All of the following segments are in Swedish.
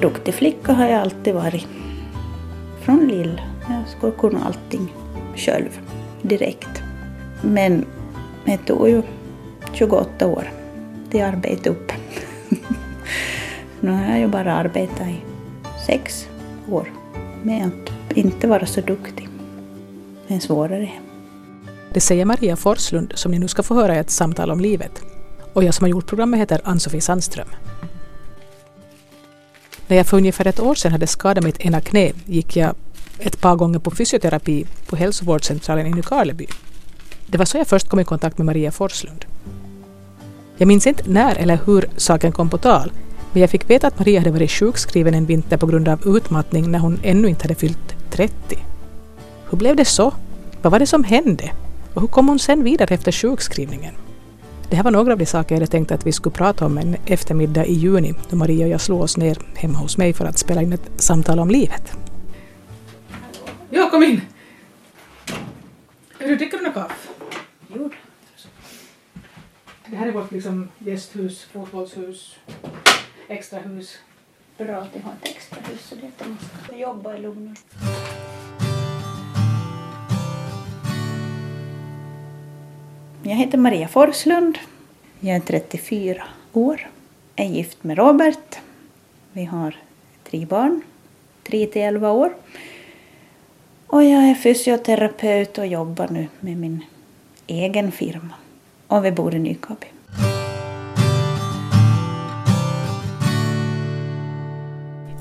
duktig flicka har jag alltid varit. Från lill. Jag skulle kunna allting själv, direkt. Men det tog ju 28 år till arbete upp. nu har jag ju bara arbetat i sex år med att inte vara så duktig. Det är svårare. Det säger Maria Forslund som ni nu ska få höra i ett samtal om livet. Och jag som har gjort programmet heter Ann-Sofie Sandström. När jag för ungefär ett år sedan hade skadat mitt ena knä gick jag ett par gånger på fysioterapi på hälsovårdscentralen i Nykarleby. Det var så jag först kom i kontakt med Maria Forslund. Jag minns inte när eller hur saken kom på tal, men jag fick veta att Maria hade varit sjukskriven en vinter på grund av utmattning när hon ännu inte hade fyllt 30. Hur blev det så? Vad var det som hände? Och hur kom hon sen vidare efter sjukskrivningen? Det här var några av de saker jag hade tänkt att vi skulle prata om en eftermiddag i juni då Maria och jag slog oss ner hemma hos mig för att spela in ett samtal om livet. Ja, kom in! Du, dricker du något kaffe? Jo. Det här är vårt liksom gästhus, fotbollshus, extrahus. Bra att ni har ett extra hus så det man ska jobba i lugn och Jag heter Maria Forslund. Jag är 34 år. Jag är gift med Robert. Vi har tre barn, 3 till 11 år. Och jag är fysioterapeut och jobbar nu med min egen firma. Och vi bor i Nykabi.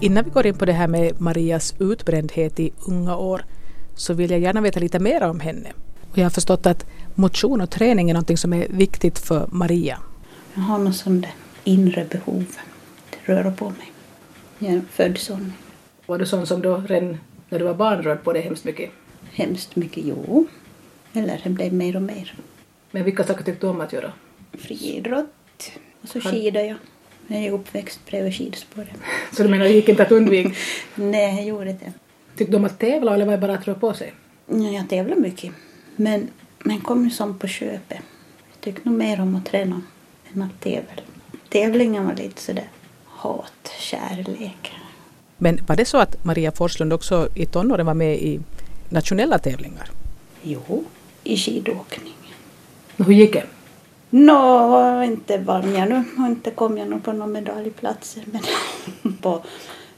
Innan vi går in på det här med Marias utbrändhet i unga år så vill jag gärna veta lite mer om henne. Och jag har förstått att motion och träning är något som är viktigt för Maria. Jag har något sånt inre behov att röra på mig. Jag är född sån. Var du sån som då redan när du var barn rörde på dig hemskt mycket? Hemskt mycket, jo. Eller det blev mer och mer. Men vilka saker tyckte du om att göra? Friidrott. Och så skidade jag. Jag är uppväxt bredvid skidspåret. Så du menar det gick inte att undvika? Nej, jag gjorde det. Tyckte du om att tävla eller var det bara att röra på sig? Ja, jag tävlade mycket. Men, men kom ju som på köpet. Jag tyckte nog mer om att träna än att tävla. Tävlingen var lite sådär hat, kärlek. Men var det så att Maria Forslund också i tonåren var med i nationella tävlingar? Jo, i skidåkning. Hur gick det? Nå, inte vann jag nu och inte kom jag nog på några medaljplatser men på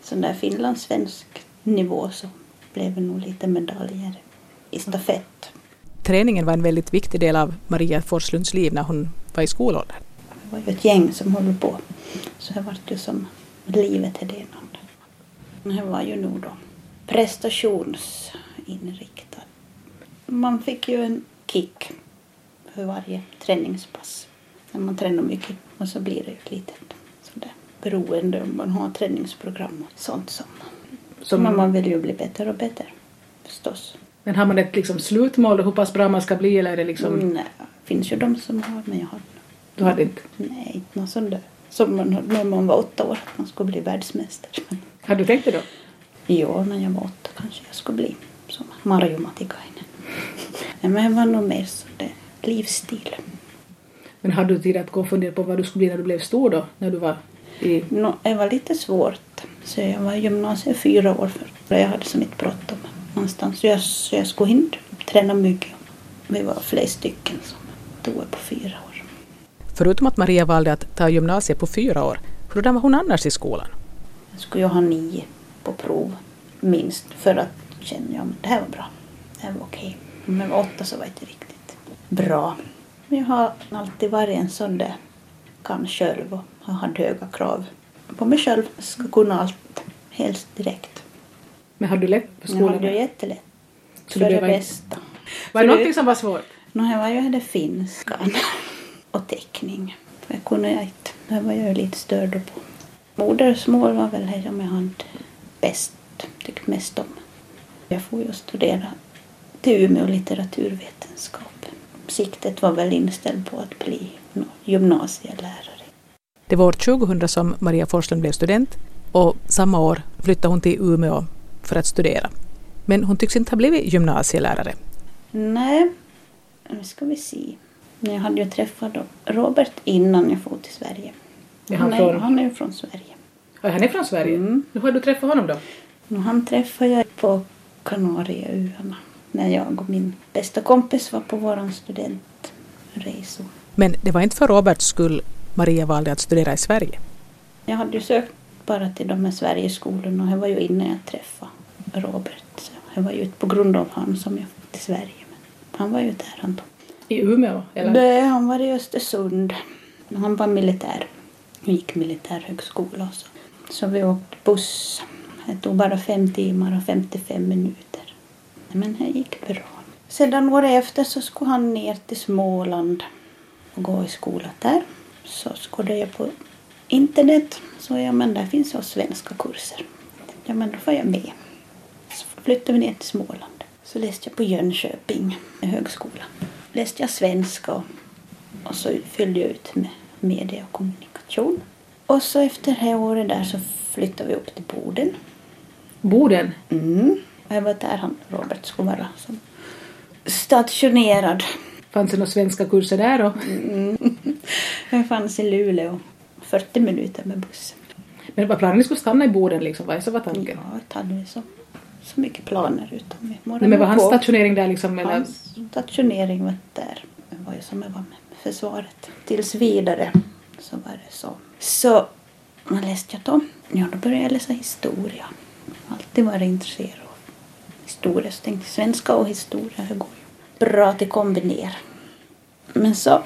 sån där finlandssvensk nivå så blev det nog lite medaljer i stafett. Träningen var en väldigt viktig del av Maria Forslunds liv när hon var i skolåldern. Det var ju ett gäng som höll på så det var ju som livet är det. Det var ju nog då prestationsinriktad. Man fick ju en kick för varje träningspass. När man tränar mycket och så blir det ju ett litet sådär beroende om man har träningsprogram och sånt som. Som- Men man vill ju bli bättre och bättre förstås. Men har man ett liksom slutmål hur pass bra man ska bli eller är det liksom... Nej, det finns ju de som har men jag har Du hade inte... nej, inte någon sån där. Som man när man var åtta år att man skulle bli världsmästare. Har du tänkt det då? jo, när jag var åtta kanske jag skulle bli som Marjo Matikainen. Nej, men det var nog mer sådär livsstil. Men hade du tid att gå och fundera på vad du skulle bli när du blev stor då? När du var i... Nå, det var lite svårt. Så jag var i gymnasiet fyra år för jag hade så mycket bråttom någonstans. Jag, jag skulle inte träna mycket. Vi var flera stycken som tog på fyra år. Förutom att Maria valde att ta gymnasiet på fyra år, hurdan var hon annars i skolan? Jag skulle ha nio på prov minst för att känna ja, men det här var bra. Det här var okej. Men med åtta så var det inte riktigt bra. Men jag har alltid varit en sån där kan själv och har höga krav på mig själv. Jag ska kunna allt helst direkt. Men hade du lätt på Jag hade skolan? jättelätt. Så För det det var- bästa. Var det någonting som var svårt? Här var ju det finskan och teckning. Jag kunde jag inte. Det var jag ju lite störd på. Modersmål var väl det som jag hade bäst, tyckt mest om. Jag får ju studera till Umeå litteraturvetenskap. Siktet var väl inställd på att bli gymnasielärare. Det var år 2000 som Maria Forslund blev student och samma år flyttade hon till Umeå för att studera. Men hon tycks inte ha blivit gymnasielärare. Nej, nu ska vi se. Jag hade ju träffat Robert innan jag for till Sverige. Är Han han är, från- han är ju från Sverige. Ja, han är från Sverige? Mm. Hur har du träffat honom då? Och han träffade jag på Kanarieöarna när jag och min bästa kompis var på våran studentresor. Men det var inte för Roberts skull Maria valde att studera i Sverige. Jag hade ju sökt bara till de här Sverigeskolorna och det var ju innan jag träffade Robert. Så var ju på grund av honom som jag fick till Sverige. Men han var ju där han då. I Umeå? Eller? Nej, han var i Östersund. Han var militär. Han gick militärhögskola och så. Så vi åkte buss. Det tog bara fem timmar och 55 minuter. Men det gick bra. Sedan året efter så skulle han ner till Småland och gå i skola där. Så skulle jag på internet. Så ja, men där finns också svenska kurser. Ja, men då får jag med. Så flyttade vi ner till Småland. Så läste jag på Jönköping högskola. Läste jag svenska och, och så fyllde jag ut med media och kommunikation. Och så efter det här året där så flyttade vi upp till Boden. Boden? Mm. Och jag var där han, Robert skulle vara som stationerad. Fanns det några svenska kurser där då? Mm. Jag fanns i Luleå 40 minuter med bussen. Men var planen att ni skulle stanna i Boden liksom? Vad så var tanken? Ja, det hade så, så mycket planer utan vi Nej, men var hans stationering där liksom? Eller? Hans stationering var där. Det var ju som jag var med försvaret. Tills vidare så var det så. Så vad läste jag då? Ja, då började jag läsa historia. Alltid varit intresserad av historia. Så tänkte jag, svenska och historia, det går ju bra att kombinera. Men så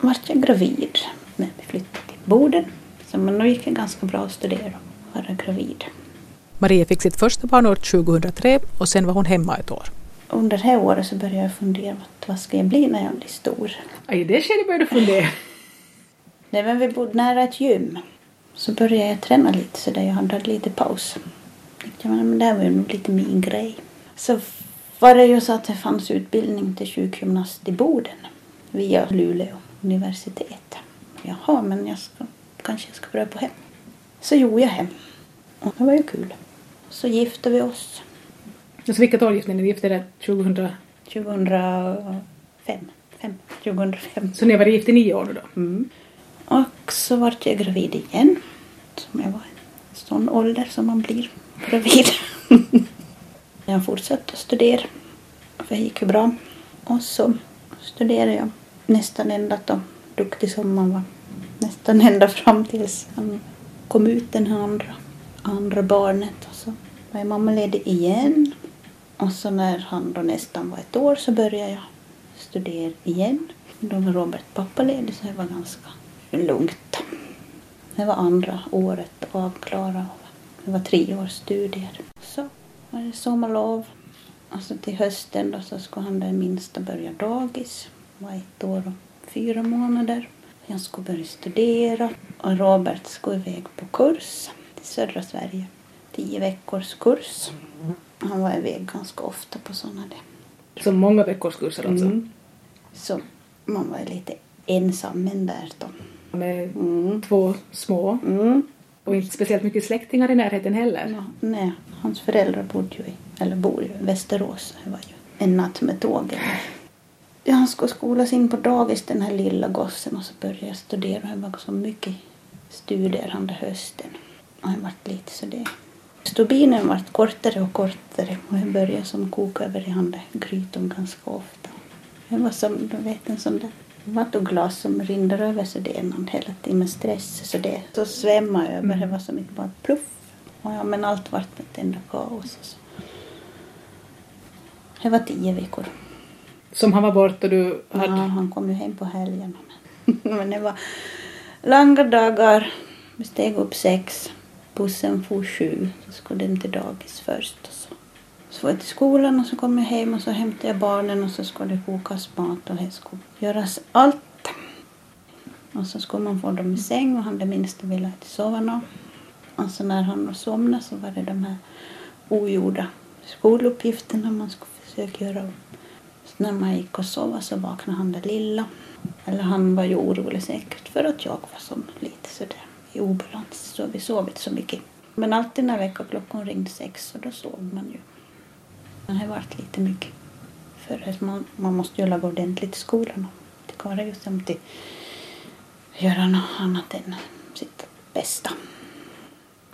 vart jag gravid när vi flyttade till Boden. Så men då gick det ganska bra att studera och vara gravid. Maria fick sitt första barn år 2003 och sen var hon hemma ett år. Under det här året så började jag fundera vad- vad ska jag bli när jag blir stor. I det skedet började du fundera. Nej, men vi bodde nära ett gym. Så började jag träna lite så där jag hade lite paus. Jag, men det här var ju nog lite min grej. Så var det ju så att det fanns utbildning till sjukgymnast i Boden via Luleå universitet. Jaha, men jag ska, kanske jag ska pröva på hem. Så gjorde jag hem. Och det var ju kul. Så gifte vi oss Alltså vilket år gifte ni er? Ni gifte er 2000? 2005. Fem, 2005. Så ni har varit gift i nio år då? Mm. Och så vart jag gravid igen. Som jag var i sån ålder som man blir gravid. jag fortsatte att studera. För det gick ju bra. Och så studerade jag nästan ända då, duktig som man var. Nästan ända fram tills han kom ut den här andra, andra barnet. Och så var jag mammaledig igen. Och så när han då nästan var ett år så började jag studera igen. Då var Robert pappaledig så det var ganska lugnt. Det var andra året avklara. Det var tre års studier. Så var det sommarlov. Alltså till hösten då så skulle han den minsta börja dagis. var ett år och fyra månader. Jag skulle börja studera och Robert skulle iväg på kurs till södra Sverige. Tio veckors kurs. Han var iväg ganska ofta på sådana där. Så många veckors kurser alltså? Mm. Så man var lite ensam men där då. Med Mm. två små Mm. och inte speciellt mycket släktingar i närheten heller. Ja, nej, hans föräldrar bodde ju i, eller bor ju i Västerås. Det var ju en natt med tåget. Ja, han skulle skolas in på dagis den här lilla gossen och så började jag studera. Det var så mycket studier under hösten. Och han vart lite så det. Stubinen vart kortare och kortare och jag började som koka över i han grytan ganska ofta. Det var som, du vet en sån där vattenglas som rinner över så det innan hela tiden med stress. Så det så svämmade över. Det var som inte bara pluff. Och ja, men allt vart ett enda kaos. Och så. Det var tio veckor. Som han var bort och du Ja, hade... han kom ju hem på helgerna. Men, det var långa dagar. Vi steg upp sex. Bussen for sju. Så skulle den till dagis först. Och så. så var jag till skolan och så kom jag hem och så hämtade jag barnen och så skulle det kokas mat och det skulle göras allt. Och så skulle man få dem i säng och han det minsta ville inte sova nå. Och så när han somnade så var det de här ogjorda skoluppgifterna man skulle försöka göra upp. När man gick och sov så vaknade han det lilla. Eller han var ju orolig säkert för att jag var som lite sådär i obalans. Så vi sov inte så mycket. Men alltid när väckarklockan ringde sex så då sov man ju. Men det vart lite mycket. För att man, man måste ju laga ordentligt i skolan. Det går ju som till göra något annat än sitt bästa.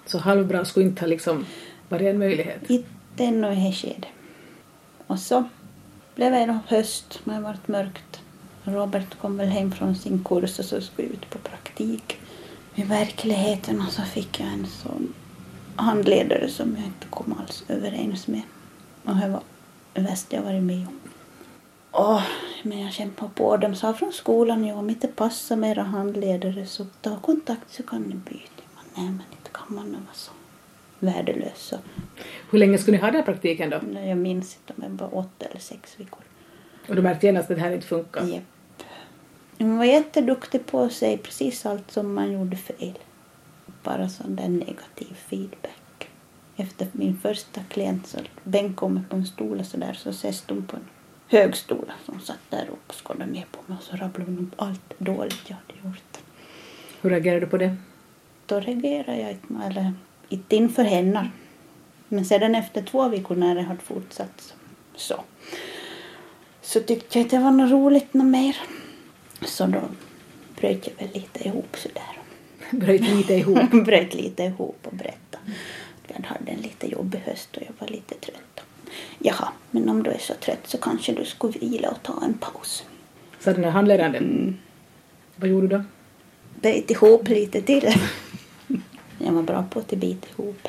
Så halvbra skulle inte ha liksom varit en möjlighet? Inte ännu i det skedet. Och så blev det höst, höst, det varit mörkt. Robert kom väl hem från sin kurs och så skulle ut på praktik. I verkligheten och så fick jag en sån handledare som jag inte kom alls överens med. Och det var det värsta jag varit med om. Åh, men jag kämpade på. De sa från skolan att om inte passar med era handledare så ta kontakt så kan ni byta. Men nej, men inte kan man vara så värdelös. Så. Hur länge skulle ni ha den här praktiken då? Jag minns inte om det var åtta eller sex veckor. Och du märkte genast att det här inte funkar? Japp. Hon var jätteduktig på säga precis allt som man gjorde fel. Bara sån där negativ feedback. Efter min första klient så bänkade mig på en stol och så där så ses de på en hög stol som satt där och skådade ner på mig och så rabblade hon upp allt dåligt jag hade gjort. Hur reagerade du på det? Då reagerade jag inte, eller inte inför henne. Men sedan efter två veckor när det hade fortsatt så, så tyckte jag inte det var något roligt något mer. Så då bröt jag väl lite ihop sådär. Bröt lite ihop? bröt lite ihop och berättade att jag hade en lite jobbig höst och jag var lite trött. Jaha, men om du är så trött så kanske du skulle vila och ta en paus. Sa den här handledaren det? Mm. Vad gjorde du då? bet ihop lite till. jag var bra på att bita ihop.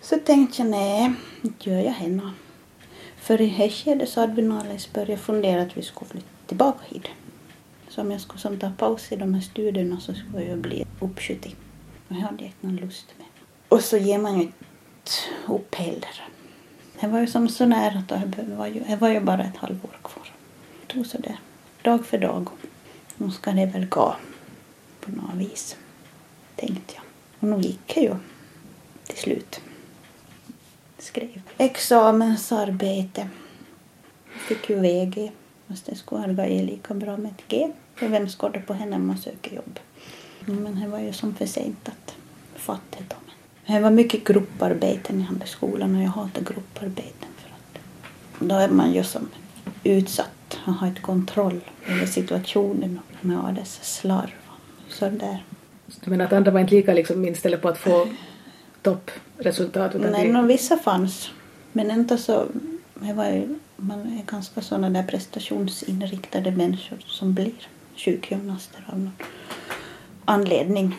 Så tänkte jag, nej, inte gör jag henne. För i det skedet så hade vi nog börjat fundera att vi skulle flytta tillbaka hit. Så om jag skulle som ta paus i de här studierna så skulle jag bli uppskjuten. Och det hade jag inte någon lust med. Och så ger man ju inte upp heller. Det var ju som så nära att det var ju, det var ju bara ett halvår kvar. Det tog så där, dag för dag. Nu ska det väl gå på något vis, tänkte jag. Och nu gick det ju till slut. Skrev examensarbete. Fick ju VG, fast det skulle ha gått lika bra med ett G. För vem ska det på henne om man söker jobb? Men det var ju som för sent att fatta dem. Det var mycket grupparbeten i handelsskolan och jag hatar grupparbeten för att då är man ju som utsatt och har inte kontroll över situationen och med dessa slarv. Så där. Du menar att andra var inte lika liksom inställda på att få toppresultat? Nej, det- no, vissa fanns. Men inte så... Det var ju, man är ganska sådana där prestationsinriktade människor som blir sjukgymnaster av någon anledning.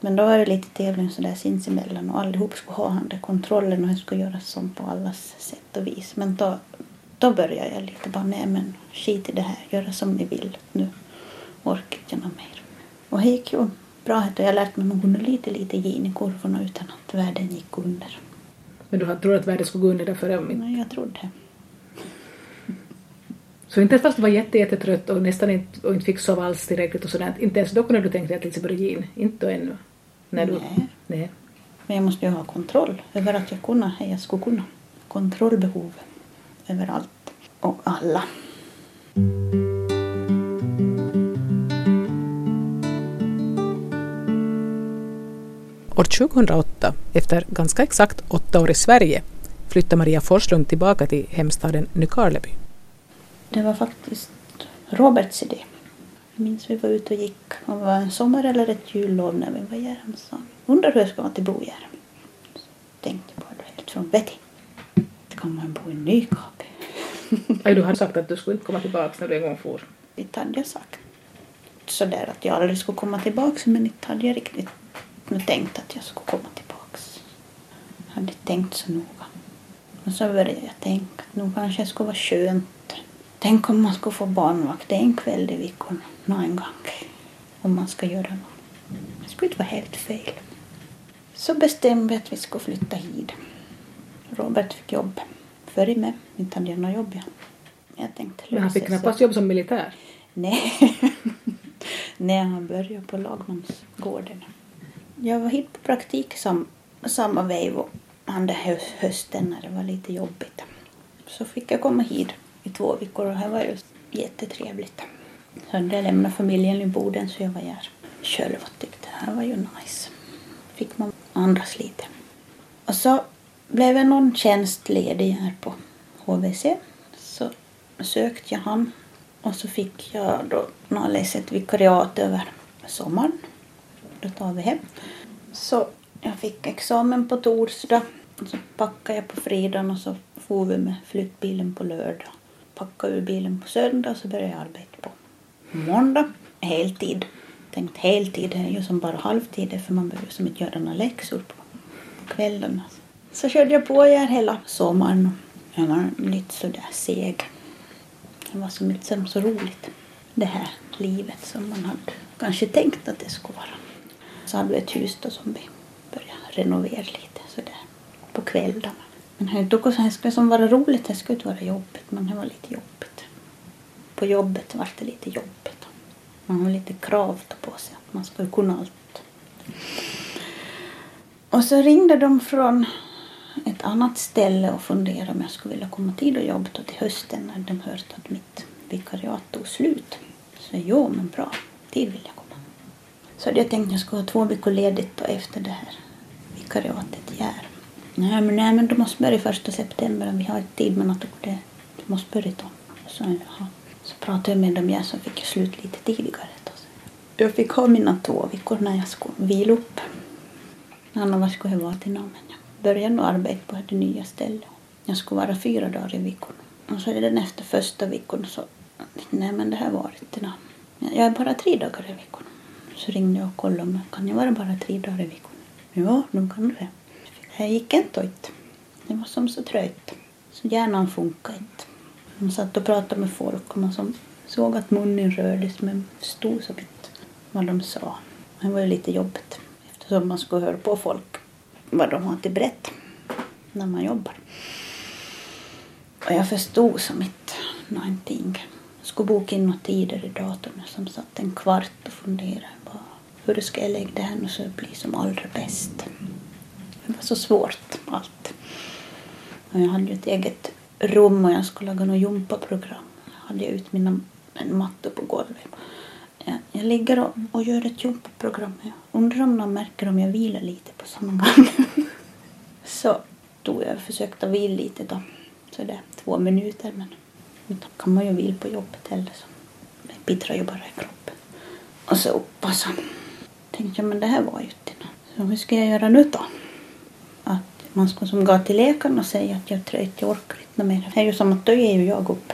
Men då var det lite tävling sådär sinsemellan och allihop skulle ha den där kontrollen och det skulle göras som på allas sätt och vis. Men då, då började jag lite bara, nej men skit i det här, göra som ni vill. Nu orkar jag något mer. Och det gick ju bra och jag lärde mig nog lite, lite gen i kurvorna utan att världen gick under. Men du trott att världen skulle gå under därför om inte. Nej, jag trodde det. Så inte ens fast du var jätte, jättetrött och nästan inte, och inte fick sova alls tillräckligt och sådär, inte ens då kunde du tänka dig att liksom börja ge in? Inte då ännu? När du, Nej. nej. Men jag måste ju ha kontroll över att jag kunna, jag skulle kunna. Kontrollbehov över allt och alla. År 2008, efter ganska exakt åtta år i Sverige, flyttade Maria Forslund tillbaka till hemstaden Nykarleby. Det var faktiskt Roberts idé. Jag minns vi var ute och gick, om det var en sommar eller ett jullov när vi var. Han sa, undrar hur jag ska vara till bo här. Så tänkte på det helt från vettig. Kan man bo i Nykarleby? Du hade sagt att du skulle inte komma tillbaka när du en gång for. Inte hade jag sagt sådär att jag aldrig skulle komma tillbaks men inte hade jag riktigt nu tänkt att jag skulle komma tillbaks. Jag hade tänkt så noga. Och så började jag tänka att nu kanske det skulle vara skönt. Tänk om man skulle få barnvakt en kväll i veckan, någon gång. Om man ska göra något. Det skulle inte vara helt fel. Så bestämde vi att vi skulle flytta hit. Robert fick jobb före mig. Inte hade jag något jobb. Jag, jag tänkte Men han fick knappast jobb som militär. Nej. Nej, han började på lagmansgården. Jag var hit på praktik som, samma veva under där hösten när det var lite jobbigt. Så fick jag komma hit i två veckor och det var ju jättetrevligt. Så jag lämnade familjen i Boden så jag var här själv och tyckte det här var ju nice. Fick man andas lite. Och så blev jag någon tjänst ledig här på HVC. Så sökte jag han och så fick jag då läsa ett vikariat över sommaren. Då tar vi hem. Så Jag fick examen på torsdag. Så packade jag på fredagen och så for vi med flyttbilen på lördag. Packade ur bilen på söndag och så började jag arbeta på måndag. Heltid. Tänkt heltid är ju som bara halvtid för man behöver som inte göra några läxor på kvällarna. Så körde jag på här hela sommaren. Jag var lite sådär seg. Det var som inte så roligt det här livet som man hade kanske tänkt att det skulle vara. Så hade vi ett hus då som vi började renovera lite sådär på kvällarna. Men det skulle som vara roligt, det skulle inte vara jobbigt men det var lite jobbigt. På jobbet var det lite jobbigt. Man har lite krav på sig att man ska kunna allt. Och så ringde de från ett annat ställe och funderade om jag skulle vilja komma till och jobba till hösten när de hört att mitt vikariat tog slut. Så jo, men bra, tid vill jag komma. Så jag tänkte att jag skulle ha två veckor ledigt efter det här vikariatet i Nej men, nej, men du måste börja första september. Vi har inte tid men att Det, du måste börja då. Så, ja. så pratade jag med dem igen så fick jag slut lite tidigare. Då. Jag fick ha mina två veckor när jag skulle vila upp. Annars skulle jag vara till någon. Men jag började nog arbeta på det nya stället. Jag skulle vara fyra dagar i veckan. Och så är den efter första veckan så nej men det här var inte något. Jag är bara tre dagar i veckan. Så ringde jag och kollade om kan jag vara bara tre dagar i veckan. Ja, nu kan du det. Det gick inte ut. Det var som så trögt. Så hjärnan funkade inte. Man satt och pratade med folk och man som såg att munnen rördes men förstod som inte vad de sa. Det var ju lite jobbigt eftersom man skulle höra på folk vad de har till berätta när man jobbar. Och jag förstod som inte någonting. Jag skulle boka in några tider i datorn som satt en kvart och funderade hur ska jag lägga det här nu så det blir som allra bäst. Det var så svårt allt. Och jag hade ju ett eget rum och jag skulle laga något gympaprogram. Jag hade ut mina mattor på golvet. Jag, jag ligger och, och gör ett gympaprogram. Jag undrar om någon märker om jag vilar lite på samma gång. så tog jag och försökte vila lite då. Så det två minuter men då kan man ju vila på jobbet heller. Så det pittrar ju bara i kroppen. Och så upp och så tänkte jag men det här var ju inte något. Så hur ska jag göra nu då? Att man ska som gå till läkaren och säga att jag är trött, jag orkar inte mer. Det är ju som att då ger ju jag upp.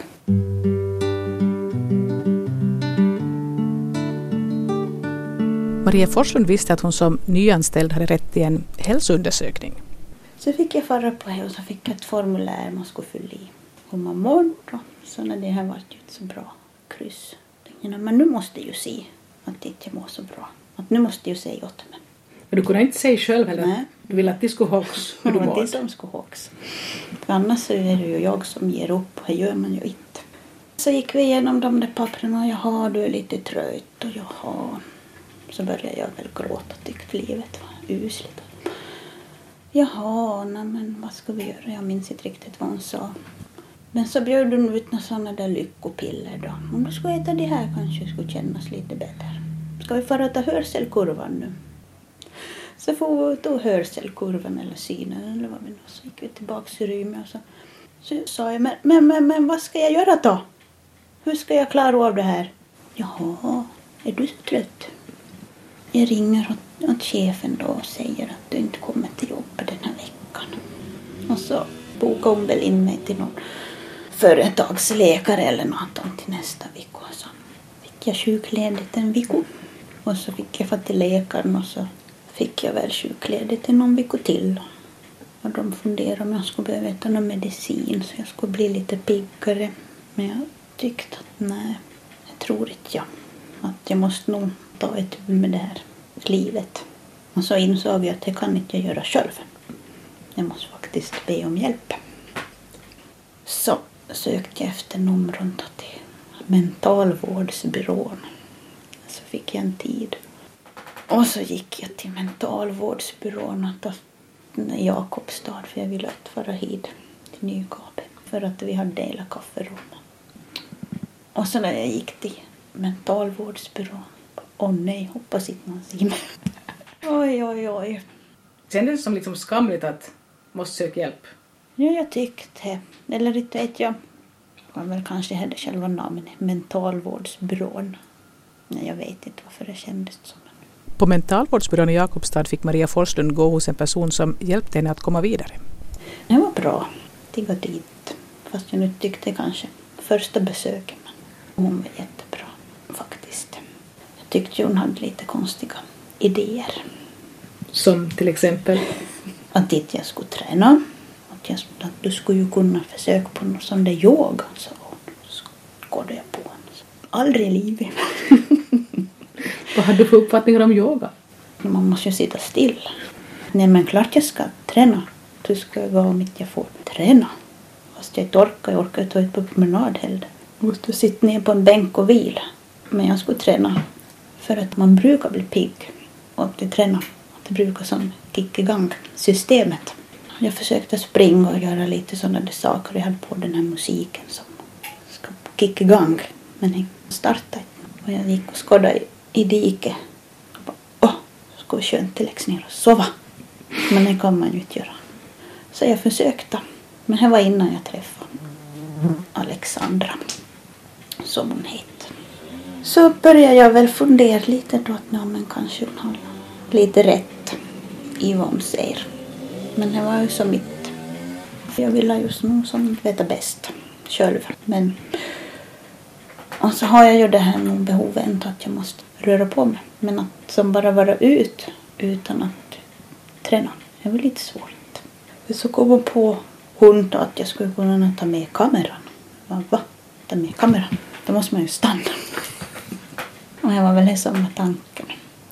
Maria Forslund visste att hon som nyanställd hade rätt till en hälsoundersökning. Så fick jag fara på det och så fick jag ett formulär man skulle fylla i. Hur man mådde så när det här var inte så bra kryss. Men nu måste jag ju se att inte jag mår så bra. Att nu måste jag säga åt mig. Men du kunde inte säga själv heller? Nej. Du ville att de skulle hocks hur du mådde? som skulle hocks. För annars är det ju jag som ger upp och det gör man ju inte. Så gick vi igenom de där papperna. Jaha, du är lite trött och jaha. Så började jag väl gråta och tyckte livet var usligt. Jaha, nej men vad ska vi göra? Jag minns inte riktigt vad hon sa. Men så bjöd hon ut några sådana där lyckopiller då. Om du skulle äta det här kanske skulle kännas lite bättre. Ska vi fara och ta hörselkurvan nu? Så får vi ta hörselkurvan eller synen eller vad vi nu. Så gick vi tillbaks i rymden och så, så sa jag, men, men, men, men vad ska jag göra då? Hur ska jag klara av det här? Jaha, är du så trött? Jag ringer åt, åt chefen då och säger att du inte kommer till jobbet den här veckan. Och så bokade hon väl in mig till någon företagsläkare eller något till nästa vecka. Och så fick jag sjukledigt en vecka. Och så fick jag få till läkaren och så fick jag väl sjukledigt i någon vecka till. Och de funderade om jag skulle behöva äta någon medicin så jag skulle bli lite piggare. Men jag tyckte att nej, det tror inte jag. Att jag måste nog ta ett med det här livet. Och så insåg jag att det kan inte jag göra själv. Jag måste faktiskt be om hjälp. Så sökte jag efter numren till mentalvårdsbyrån. Fick jag en tid. Och så gick jag till mentalvårdsbyrån i Jakobstad för jag ville fara hit till Nykabe för att vi hade delat kafferum. Och så när jag gick till mentalvårdsbyrån, åh nej, hoppas inte någon ser mig. Oj, oj, oj. Kändes det som liksom skamligt att måste söka hjälp? Ja, jag tyckte, eller inte vet jag, vad väl kanske hade själva namnet, mentalvårdsbyrån. Nej, jag vet inte varför det kändes som. På mentalvårdsbyrån i Jakobstad fick Maria Forslund gå hos en person som hjälpte henne att komma vidare. Det var bra. Jag var dit. Fast jag nu tyckte kanske första besöket. Men hon var jättebra faktiskt. Jag tyckte hon hade lite konstiga idéer. Som till exempel? Att inte jag skulle träna. Att, jag, att du skulle ju kunna försöka på något sånt där yoga, sa hon. Så skådade jag på henne. Aldrig i livet. Vad hade du för uppfattningar om yoga? Man måste ju sitta still. Nej men klart jag ska träna. Du ska gå om inte jag får träna. Fast jag inte orkar. Jag orkar inte ut på promenad heller. Jag måste sitta ner på en bänk och vila. Men jag skulle träna. För att man brukar bli pigg. Och att träna. Att det brukar som kicka igång systemet. Jag försökte springa och göra lite sådana där saker. Jag hade på den här musiken som ska kicka igång. Men den startade. Och jag gick och skådade i diket. Åh, skulle skönt att lägga ner och sova. Men det kan man ju inte göra. Så jag försökte. Men det var innan jag träffade Alexandra. Som hon heter. Så började jag väl fundera lite då att ja, men kanske hon har lite rätt i vad hon säger. Men det var ju så mitt. Jag ville just någon som veta bäst själv. Men och så har jag ju det här nog behovet att jag måste röra på mig. Men att som bara vara ut utan att träna, det var lite svårt. Så kom hon på hon då att jag skulle kunna ta med kameran. Jag va? Ta med kameran? Då måste man ju stanna. Och det var väl det som tanken.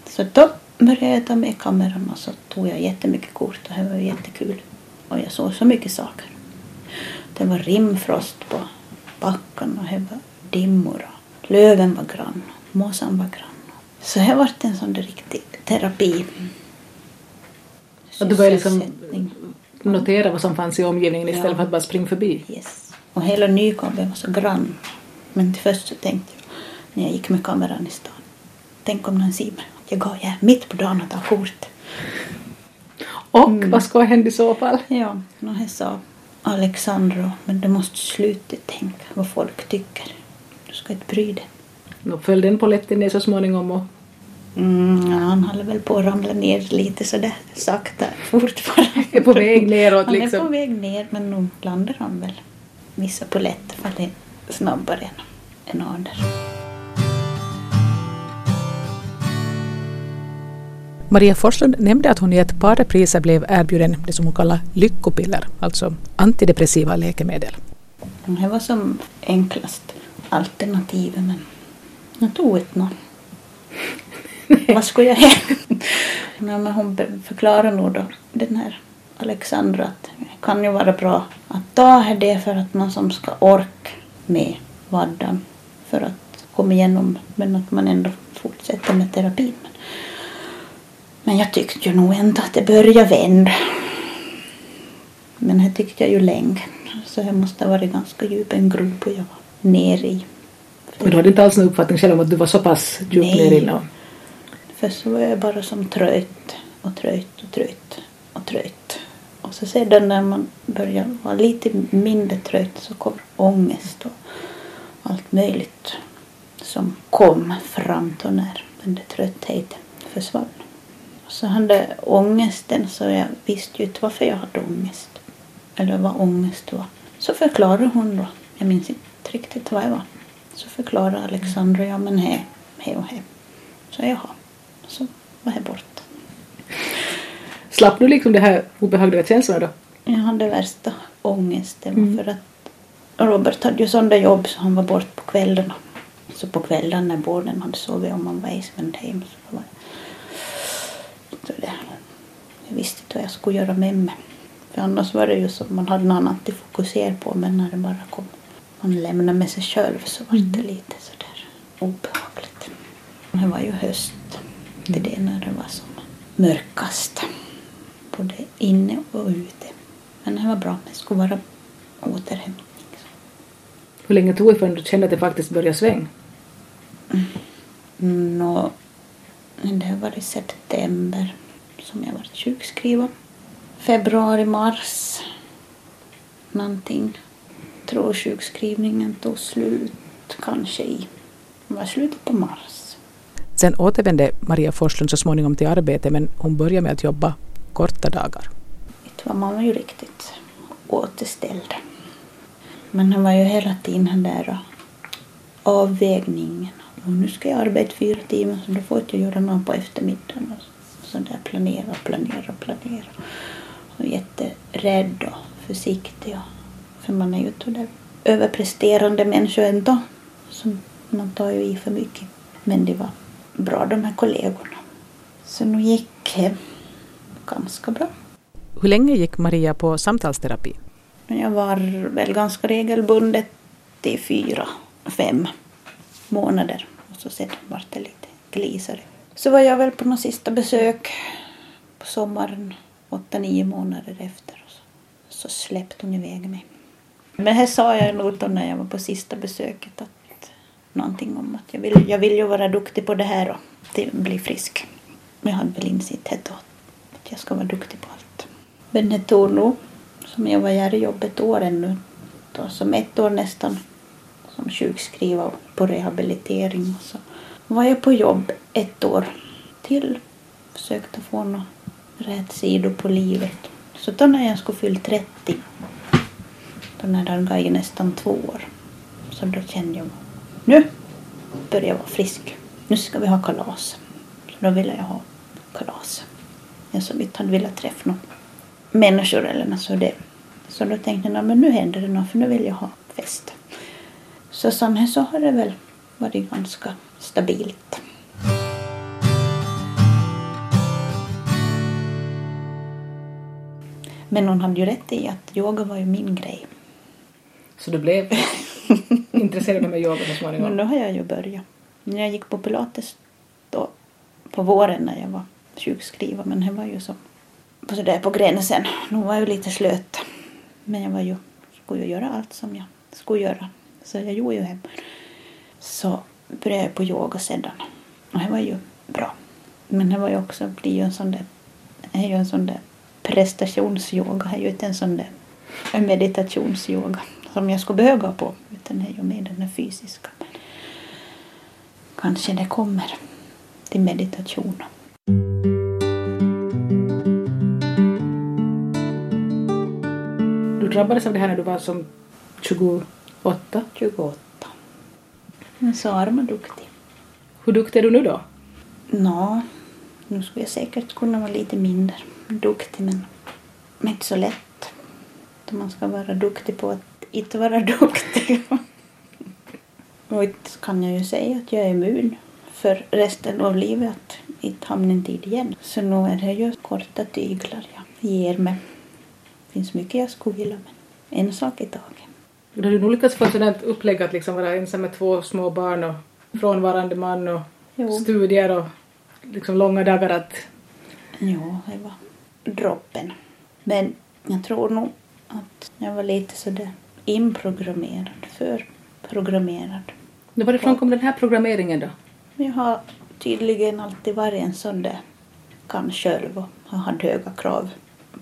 Så då började jag ta med kameran och så tog jag jättemycket kort och det var jättekul. Och jag såg så mycket saker. Det var rimfrost på backen och det var dimmor löven var grann och måsan var grann. Så det var en sån där riktig terapi. Och du började liksom notera vad som fanns i omgivningen istället ja. för att bara springa förbi? Yes. Och hela Nykabi var så grann. Men till först så tänkte jag när jag gick med kameran i stan. Tänk om någon ser mig. Jag går här mitt på dagen och tar kort. Och mm. vad ska hända i så fall? Ja, och sa Alexandro, men du måste sluta tänka vad folk tycker. Du ska inte bry dig. Nå föll den polletten ner så småningom och... Mm, ja, han håller väl på att ramla ner lite sådär sakta fortfarande. är på väg neråt liksom? Han är på väg ner men nu landar han väl. Vissa polletter faller snabbare än, än andra. Maria Forslund nämnde att hon i ett par repriser blev erbjuden det som hon kallar lyckopiller, alltså antidepressiva läkemedel. Det var som enklast alternativet men jag tog inte något. Vad skulle jag göra? men hon förklarar nog då, den här Alexandra, att det kan ju vara bra att ta det för att man som ska orka med vardagen för att komma igenom men att man ändå fortsätter med terapin. Men jag tyckte ju nog ändå att det började vända. Men det tyckte jag ju länge. Så jag måste ha varit ganska djup en grop jag var nere i. Men du hade inte alls någon uppfattning själv om att du var så pass djupt nere inne? Först så var jag bara som trött och trött och trött och trött. Och så sedan när man börjar vara lite mindre trött så kom ångest och allt möjligt som kom fram då när den där tröttheten försvann. Så hade ångesten så jag visste ju inte varför jag hade ångest. Eller vad ångest var. Så förklarade hon då. Jag minns inte riktigt vad det var. Så förklarade Alexandra, ja men he, he och he. Så jaha. Så var jag borta. Slapp du liksom det här obehagliga känslorna då? Jag hade värsta ångesten mm. för att Robert hade ju sådana jobb så han var bort på kvällarna. Så på kvällen när båden hade sovit om man var i Svendheim så var så det, jag visste inte vad jag skulle göra med mig. För annars var det ju som man hade något annat att fokusera på men när det bara kom man lämnade med sig själv så var det mm. lite sådär obehagligt. Det var ju höst till det när det var som mörkast. Både inne och ute. Men det var bra. Det skulle vara återhämtning. Hur länge tog det förrän du kände att det faktiskt började svänga? Mm, no, det var i september som jag var sjukskriven. Februari, mars någonting. Tror sjukskrivningen tog slut kanske i var slutet på mars. Sen återvände Maria Forslund så småningom till arbete men hon började med att jobba korta dagar. Inte var man ju riktigt återställd. Men han var ju hela tiden den där avvägningen. Och nu ska jag arbeta fyra timmar så då får jag inte göra något på eftermiddagen. Och så där planera, planera, planera. Och jätterädd och försiktig. För man är ju där överpresterande människa ändå. Så man tar ju i för mycket. Men det var bra de här kollegorna. Så nu gick det ganska bra. Hur länge gick Maria på samtalsterapi? Jag var väl ganska regelbundet i fyra, fem månader. Och så sedan var det lite glisare. Så var jag väl på något sista besök på sommaren, åtta, nio månader efter. Så släppte hon iväg mig. Men här sa jag nog då när jag var på sista besöket att någonting om att jag vill, jag vill ju vara duktig på det här och bli frisk. Jag hade väl insett det då, att jag ska vara duktig på allt. Men det tog nog, som jag var här i jobb ett år ännu, då, som ett år nästan som sjukskriva på rehabilitering. Och så var jag på jobb ett år till. Försökte få något rätt sidor på livet. Så då när jag skulle fylla 30, den här det hade nästan två år, så då kände jag nu börjar jag vara frisk. Nu ska vi ha kalas. Så då ville jag ha kalas. Jag som inte hade velat träffa några människor eller något så det. Så då tänkte jag, men nu händer det något för nu vill jag ha fest. Så sen så har det väl varit ganska stabilt. Men hon hade ju rätt i att yoga var ju min grej. Så du blev intresserad av yoga så småningom? Men då har jag ju börjat. Jag gick på pilates då på våren när jag var sjukskriven men det var ju så på, så där på gränsen. Nu var jag ju lite slöt. Men jag var ju, skulle ju göra allt som jag skulle göra. Så jag gjorde ju hem. Så började jag på yoga sedan. Och det var ju bra. Men det var ju också, blir ju en sån där, är ju en sån där prestationsyoga. Det är ju inte en sån där meditationsyoga som jag skulle behöva på. Utan det är ju mer den fysiska. Men kanske det kommer till meditation. Du drabbades av det här när du var som 20 28? 28. Men så arm och duktig. Hur duktig är du nu då? Nå, nu skulle jag säkert kunna vara lite mindre duktig men inte så lätt. Man ska vara duktig på att inte vara duktig. och inte kan jag ju säga att jag är immun för resten av livet att inte hamna en tid igen. Så nu är det ju korta tyglar jag ger mig. Det finns mycket jag skulle vilja men en sak i taget. Du har nog lyckats få ett sådant upplägg att liksom vara ensam med två små barn och frånvarande man och jo. studier och liksom långa dagar att... Jo, det var droppen. Men jag tror nog att jag var lite sådär inprogrammerad, förprogrammerad. Varifrån kom den här programmeringen då? Jag har tydligen alltid varit en sån där kan själv och haft höga krav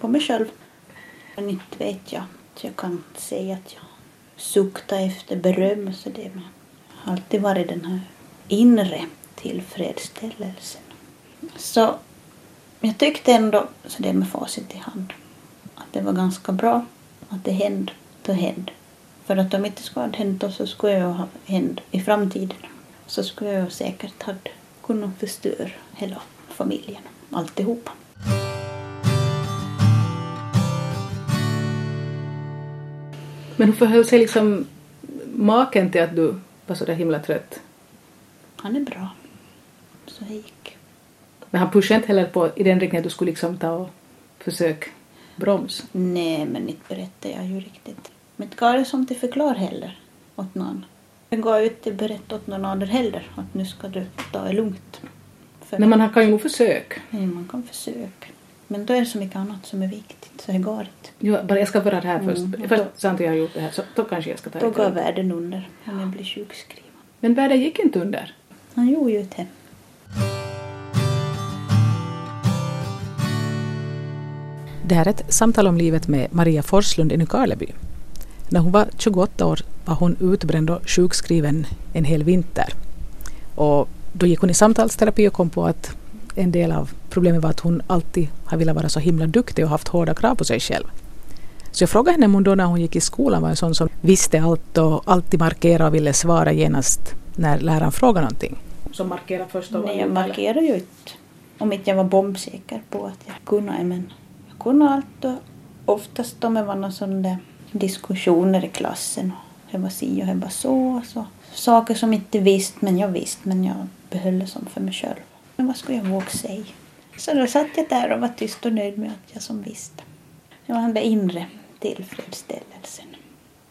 på mig själv. Men inte vet jag. Jag kan säga att jag sukta efter beröm. Så det har alltid varit den här inre tillfredsställelsen. Så jag tyckte ändå, så det med facit i hand, att det var ganska bra att det hände då hände. För att om inte skulle ha hänt så skulle jag ha hänt i framtiden. Så skulle jag säkert ha kunnat förstöra hela familjen, alltihopa. Men hur förhöll sig liksom maken till att du var så där himla trött? Han är bra. Så det gick. Men han pushade inte heller på i den riktningen att du skulle liksom ta och försöka broms? Nej, men inte berättade jag ju riktigt. Men inte gav jag som till förklar heller åt någon. Jag gav inte berätta åt någon annan heller att nu ska du ta det lugnt. För men man kan ju försöka. Nej, man kan försöka. Men då är det så mycket annat som är viktigt så det går inte. Jo, bara jag ska det här först. Mm, först sant jag har gjort det här så då kanske jag ska ta det. Då går världen under om jag blir sjukskriven. Men världen gick inte under? Han gjorde ju det. Det här är ett samtal om livet med Maria Forslund i Nykarleby. När hon var 28 år var hon utbränd och sjukskriven en hel vinter. Och Då gick hon i samtalsterapi och kom på att en del av problemet var att hon alltid har velat vara så himla duktig och haft hårda krav på sig själv. Så jag frågade henne om hon då när hon gick i skolan var en sån som visste allt och alltid markerade och ville svara genast när läraren frågade någonting. Som markerade först och Nej, jag markerade ju inte. Om inte jag var bombsäker på att jag kunde. Men jag kunde allt och oftast om det var någon sån där diskussioner i klassen. Det var si och det var så. så. Saker som inte visste, men jag visste. Men jag behöll det som för mig själv. Men vad skulle jag våga säga? Så då satt jag där och var tyst och nöjd med att jag som visste. Det var den där inre tillfredsställelsen.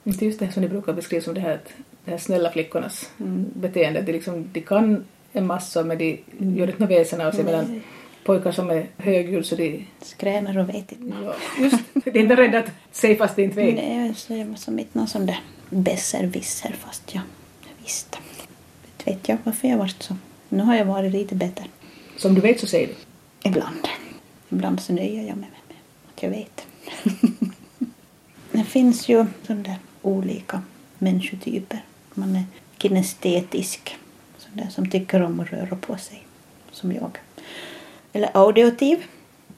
Inte just det som ni brukar beskriva som det här, det här snälla flickornas mm. beteende. De, liksom, de kan en massa men de mm. gör inte några väsen av sig medan pojkar som är högljudda så de... Skränar och vet inte. Ja, just De är inte rädda att säga fast de inte vet. Nej, så det var som inte någon sån där besserwisser fast jag visste. Inte vet jag varför jag varit så. Nu har jag varit lite bättre. Som du vet så säger du? Ibland. Ibland så nöjer jag mig med att jag vet. det finns ju sådana olika människotyper. Man är kinestetisk, sån som tycker om att röra på sig, som jag. Eller auditiv,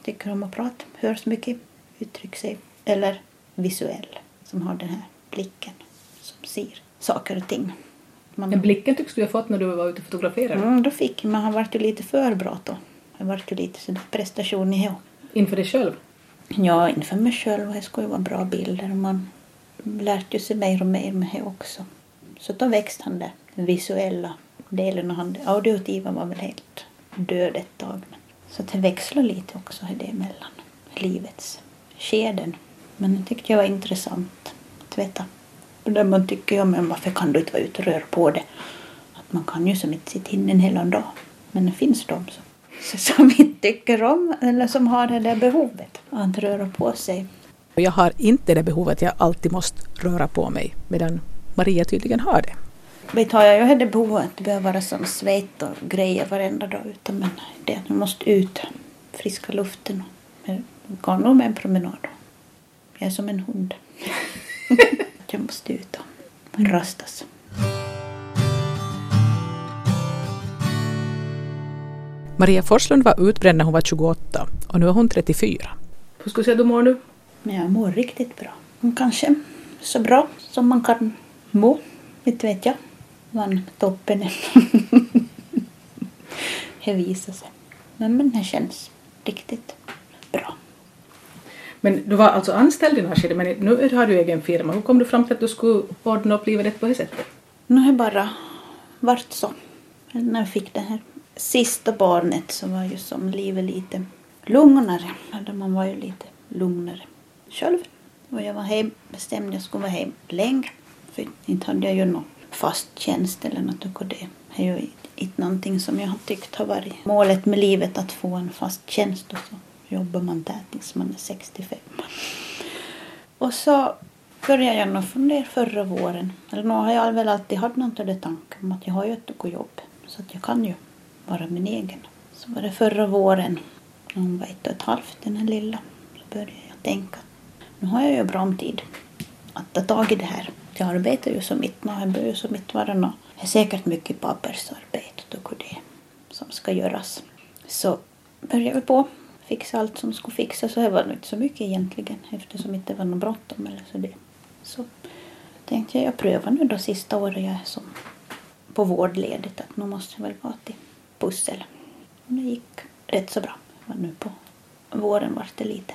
tycker om att prata, hörs mycket, uttrycka sig. Eller visuell, som har den här blicken som ser saker och ting. Man... Den blicken tycks du ha fått när du var ute och fotograferade. Mm, då fick man. har varit lite för bra då. Jag har varit lite sådär prestation i Inför dig själv? Ja, inför mig själv. Det skulle ju vara bra bilder. Man lärde sig mer och mer med det också. Så då växte han där, den visuella delen. Och han, auditiva var väl helt död ett tag. Så det växlar lite också det mellan livets skeden. Men det tyckte jag var intressant att veta. Där man tycker, ja men varför kan du inte vara ute och röra på det? Att man kan ju som inte sitta inne en hel dag. Men det finns de som som inte tycker om eller som har det där behovet att röra på sig. Jag har inte det behovet, jag alltid måste röra på mig medan Maria tydligen har det. Vet har jag ju det behovet att det behöver vara som svett och grejer varenda dag ute men det man måste ut, friska luften. Men kan nog med en promenad. Jag är som en hund. jag måste ut och rastas. Maria Forslund var utbränd när hon var 28 och nu är hon 34. Hur skulle du säga du mår nu? Jag mår riktigt bra. Kanske så bra som man kan må. Inte vet jag vad toppen det visar sig. Men, men det känns riktigt bra. Men du var alltså anställd i några men nu har du egen firma. Hur kom du fram till att du skulle ordna upp livet på det sättet? Nu har bara varit så. När jag fick det här sista barnet så var ju som livet lite lugnare. Man var ju lite lugnare själv. Och jag var hem, bestämde jag skulle vara hem länge. För inte hade jag ju någon fast tjänst eller något och det är ju inte någonting som jag har tyckt har varit målet med livet att få en fast tjänst och så jobbar man där tills man är 65. Och så började jag nog fundera förra våren. Eller nu har jag väl alltid haft någon tanke om att jag har ju ett jobb så att jag kan ju vara min egen. Så var det förra våren, när hon var ett och ett halvt, den här lilla, så började jag tänka nu har jag ju bra om tid att ta tag i det här. Jag arbetar ju som mitt, nu jag börjar som mitt vara något. Det är säkert mycket pappersarbete och det som ska göras. Så började vi på fixa allt som skulle fixas och det var inte så mycket egentligen eftersom det inte var något bråttom eller så det. Så tänkte jag, jag prövar nu då sista året jag är som på vårdledigt att nu måste jag väl vara till pussel. Det gick rätt så bra. nu på våren var det lite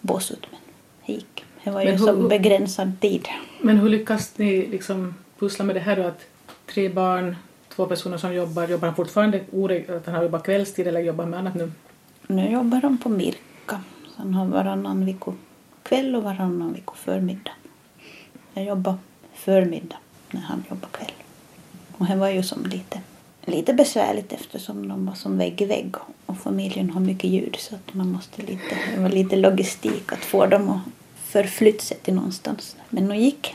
bossut men det gick. Det var ju hur, som begränsad tid. Men hur lyckas ni liksom pussla med det här då att tre barn, två personer som jobbar, jobbar han fortfarande att han har jobbat kvällstid eller jobbar med annat nu? Nu jobbar han på Mirka. Så han har varannan vecka kväll och varannan vecka förmiddag. Jag jobbar förmiddag när han jobbar kväll. Och det var ju som lite lite besvärligt eftersom de var som vägg i vägg och familjen har mycket ljud så att man måste lite, det var lite logistik att få dem att förflytta sig till någonstans. Men nu gick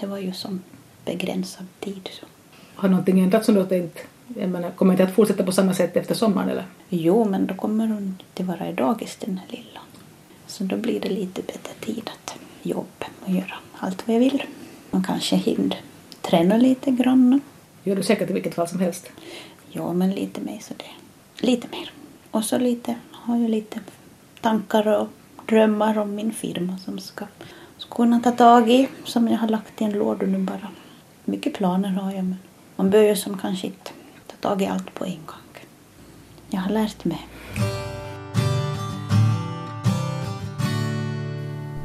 det. var ju som begränsad tid. Så. Har någonting ändrats som du har tänkt? Jag menar, kommer inte att fortsätta på samma sätt efter sommaren eller? Jo, men då kommer hon inte vara i dagis den här lilla. Så då blir det lite bättre tid att jobba och göra allt vad jag vill. Man kanske hinner träna lite grann gör du säkert i vilket fall som helst. Ja, men lite mer så det. Lite mer. Och så lite, har jag lite tankar och drömmar om min firma som ska, ska kunna ta tag i, som jag har lagt i en låda nu bara. Mycket planer har jag, men man behöver ju som kanske inte ta tag i allt på en gång. Jag har lärt mig.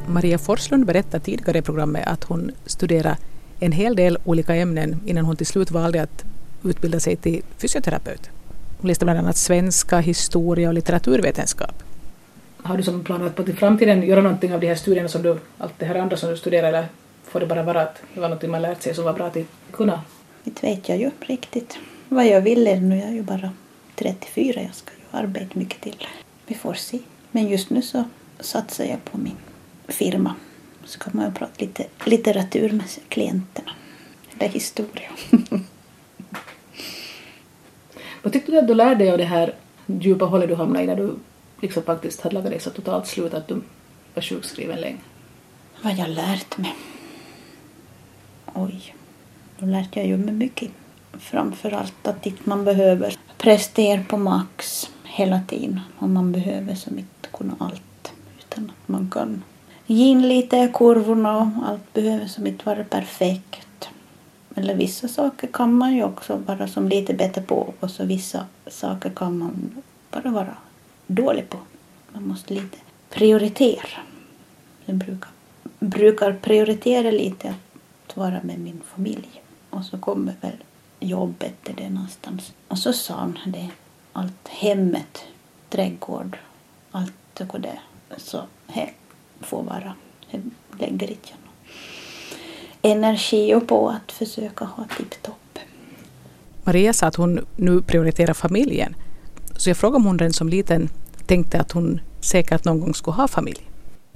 Maria Forslund berättade tidigare i programmet att hon studerade en hel del olika ämnen innan hon till slut valde att utbilda sig till fysioterapeut. Hon läste bland annat svenska, historia och litteraturvetenskap. Har du som plan att på framtiden göra någonting av de här studierna som du, allt det här andra som du studerar eller får det bara vara att det var något man lärt sig som var bra att kunna? Inte vet jag ju riktigt vad jag vill ännu. Jag är ju bara 34. Jag ska ju arbeta mycket till. Vi får se. Men just nu så satsar jag på min firma. Så kan man ju prata lite litteratur med klienterna. Eller historia. Vad tyckte du att du lärde dig av det här djupa hålet du hamnade i när du liksom faktiskt hade lagat dig så totalt slut att du var sjukskriven länge? Vad jag lärt mig? Oj, då lärde jag ju mig mycket. Framför allt att inte man behöver prestera på max hela tiden och man behöver som inte kunna allt utan att man kan ge in lite i kurvorna och allt behöver som inte vara perfekt. Eller vissa saker kan man ju också vara som lite bättre på och så vissa saker kan man bara vara dålig på. Man måste lite prioritera. Jag brukar, brukar prioritera lite att vara med min familj. Och så kommer väl jobbet till det någonstans. Och så sa han det, allt hemmet, trädgård, allt det Så här får vara. Jag lägger inte energi på att försöka ha tipptopp. Maria sa att hon nu prioriterar familjen. Så jag frågade om hon redan som liten tänkte att hon säkert någon gång skulle ha familj.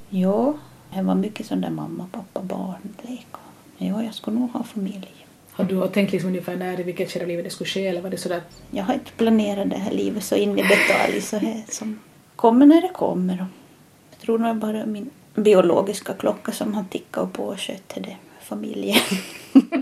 Ja, det var mycket sån där mamma, pappa, barn, lek. Ja, jag skulle nog ha familj. Har du tänkt liksom ungefär när, i vilket skede av livet det skulle ske eller var det sådär? Jag har inte planerat det här livet så in i detalj så här som kommer när det kommer. Jag tror nog bara min biologiska klocka som har tickat på och skött det familjen.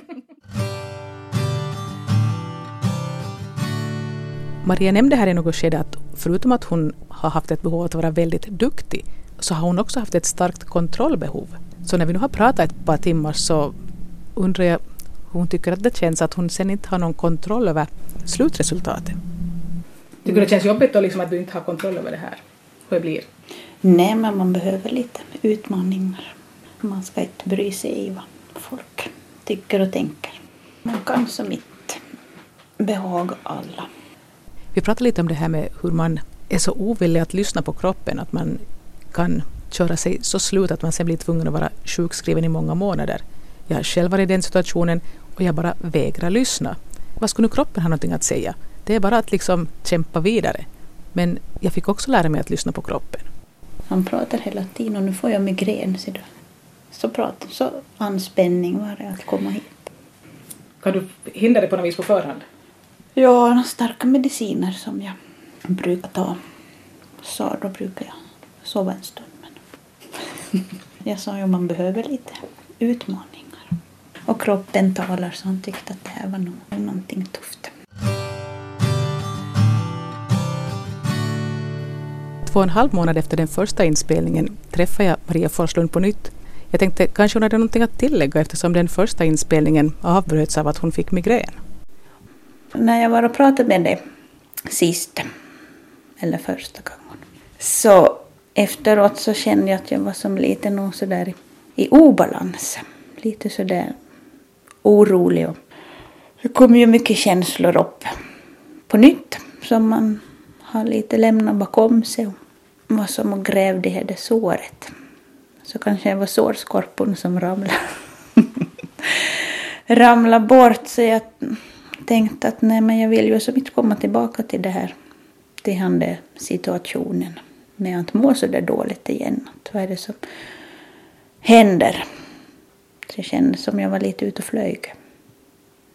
Maria nämnde här i något skede att förutom att hon har haft ett behov av att vara väldigt duktig så har hon också haft ett starkt kontrollbehov. Så när vi nu har pratat ett par timmar så undrar jag hur hon tycker att det känns att hon sen inte har någon kontroll över slutresultatet. Tycker du det känns jobbigt då liksom att du inte har kontroll över det här? Hur det blir? Nej, men man behöver lite utmaningar. Man ska inte bry sig i vad folk tycker och tänker. Man kan som inte behaga alla. Vi pratade lite om det här med hur man är så ovillig att lyssna på kroppen att man kan köra sig så slut att man sen blir tvungen att vara sjukskriven i många månader. Jag har själv varit i den situationen och jag bara vägrar lyssna. Vad skulle nu kroppen ha någonting att säga? Det är bara att liksom kämpa vidare. Men jag fick också lära mig att lyssna på kroppen. Han pratar hela tiden och nu får jag migrän. Så, då. så, pratar, så anspänning var det att komma hit. Kan du hindra det på något vis på förhand? Ja, starka mediciner som jag brukar ta. Så då brukar jag sova en stund. Men jag sa ju att man behöver lite utmaningar. Och kroppen talar så han tyckte att det här var nog någonting tufft. Två och en halv månad efter den första inspelningen träffade jag Maria Forslund på nytt. Jag tänkte kanske hon hade någonting att tillägga eftersom den första inspelningen avbröts av att hon fick migrän. När jag var och pratade med dig sist, eller första gången, så efteråt så kände jag att jag var som lite nog sådär i obalans. Lite sådär orolig och det kom ju mycket känslor upp på nytt som man har lite lämnat bakom sig och var som och grävde i det såret. Så kanske det var sårskorpon som ramlade. ramlade bort så jag tänkte att nej men jag vill ju som inte komma tillbaka till det här till den där situationen med att må så där dåligt igen. Att vad är det som händer? Så jag kände som jag var lite ute och flög.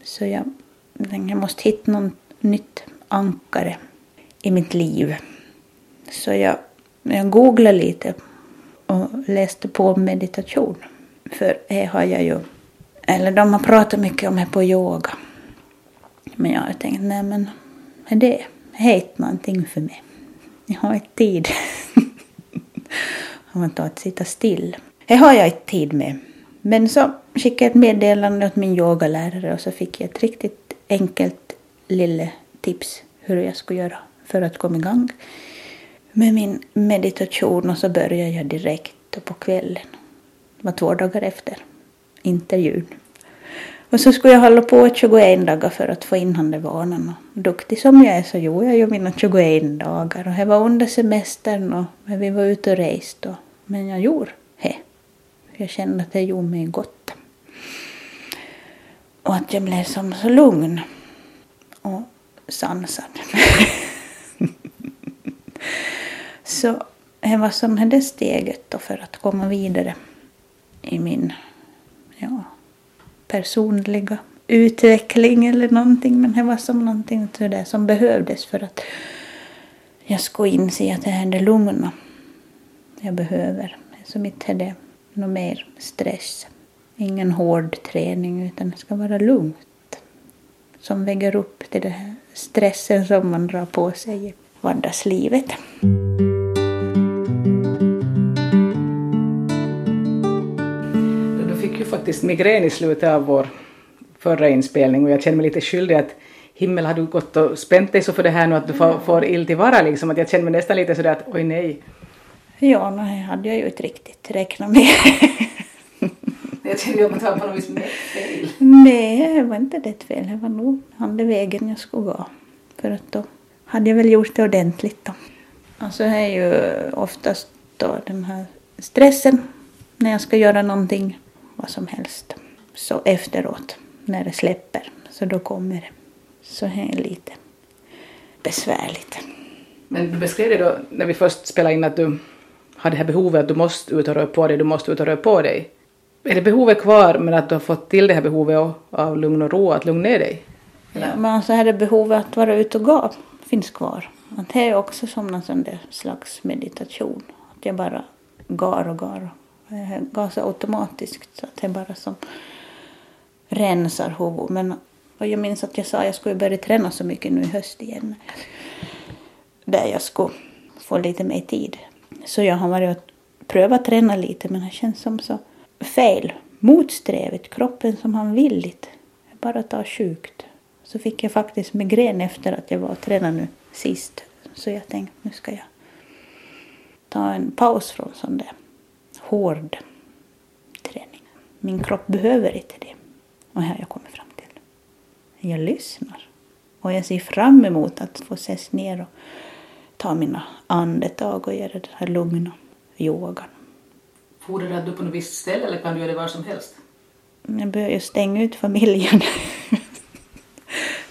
Så jag tänkte jag måste hitta något nytt ankare i mitt liv. Så jag, jag googlade lite och läste på meditation. För det har jag ju, eller de har pratat mycket om det på yoga. Men jag har tänkt, nej men det är inte någonting för mig. Jag har inte tid. Om man tar att sitta still. Det har jag inte tid med. Men så skickade jag ett meddelande åt min yogalärare och så fick jag ett riktigt enkelt lille tips hur jag skulle göra för att komma igång med min meditation och så började jag direkt på kvällen. Det var två dagar efter intervjun. Och så skulle jag hålla på 21 dagar för att få in han där vanan. Och duktig som jag är så gjorde jag ju mina 21 dagar. Och det var under semestern och vi var ute och reste. Men jag gjorde det. Jag kände att det gjorde mig gott. Och att jag blev som så lugn och sansad. så det var som det steget då för att komma vidare i min ja, personliga utveckling eller någonting. Men det var som någonting sådär som behövdes för att jag skulle inse att det är det lugna jag behöver. Så mitt är det något mer stress. Ingen hård träning utan det ska vara lugnt. Som väger upp till den här stressen som man drar på sig i vardagslivet. Faktiskt migrän i slutet av vår förra inspelning och jag känner mig lite skyldig att himmel har du gått och spänt dig så för det här nu att du får, får ill till vara liksom att jag känner mig nästan lite sådär att oj nej. Ja, det hade jag ju inte riktigt räknat med. jag kände att det var på något vis fel. Nej, det var inte det fel. Det var nog andra vägen jag skulle gå. För att då hade jag väl gjort det ordentligt då. Alltså det är ju oftast då den här stressen när jag ska göra någonting, vad som helst. Så efteråt, när det släpper, så då kommer det. Så det är lite besvärligt. Men du beskrev det då när vi först spelade in att du har det här behovet att du måste ut och röra på dig, du måste ut och röra på dig. Är det behovet kvar men att du har fått till det här behovet av lugn och ro, att lugna ner dig? Ja, men alltså här är behovet att vara ute och gå finns kvar. Att det är också som sån där slags meditation. Att jag bara går och går. Eh, jag automatiskt så att det är bara som rensar huvudet. Men och jag minns att jag sa att jag skulle börja träna så mycket nu i höst igen. Där jag skulle få lite mer tid. Så jag har varit och prövat träna lite men det känns som så fel. Motsträvigt. Kroppen som han vill lite. Bara tar sjukt. Så fick jag faktiskt migrän efter att jag var och tränade nu sist. Så jag tänkte nu ska jag ta en paus från sånt där hård träning. Min kropp behöver inte det. Och här jag kommit fram till. Jag lyssnar. Och jag ser fram emot att få ses ner och ta mina andetag och göra den här lugna yogan. Fordrar du på något visst ställe eller kan du göra det var som helst? Jag börjar ju stänga ut familjen.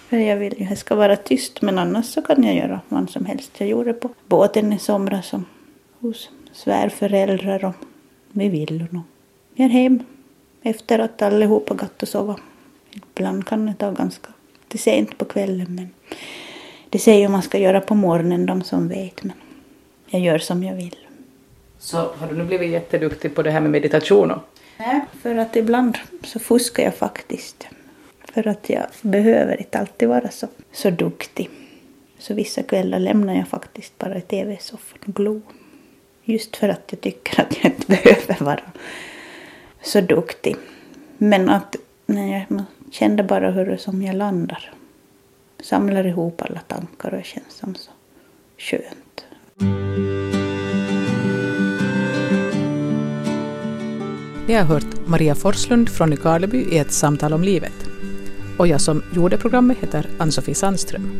För jag vill ju det ska vara tyst men annars så kan jag göra vad som helst. Jag gjorde det på båten i somras som hos svärföräldrar och med villorna. Jag är hem efter att allihopa gått och sova. Ibland kan det ta ganska till sent på kvällen men det säger ju man ska göra på morgonen, de som vet. Men jag gör som jag vill. Så har du nu blivit jätteduktig på det här med meditation? Nej, för att ibland så fuskar jag faktiskt. För att jag behöver inte alltid vara så, så duktig. Så vissa kvällar lämnar jag faktiskt bara i tv-soffan och glo. Just för att jag tycker att jag inte behöver vara så duktig. Men att nej, jag kände bara hur som jag landar. Samlar ihop alla tankar och det känns som så skönt. Ni har hört Maria Forslund från Nykarleby i ett samtal om livet. Och jag som gjorde programmet heter Ann-Sofie Sandström.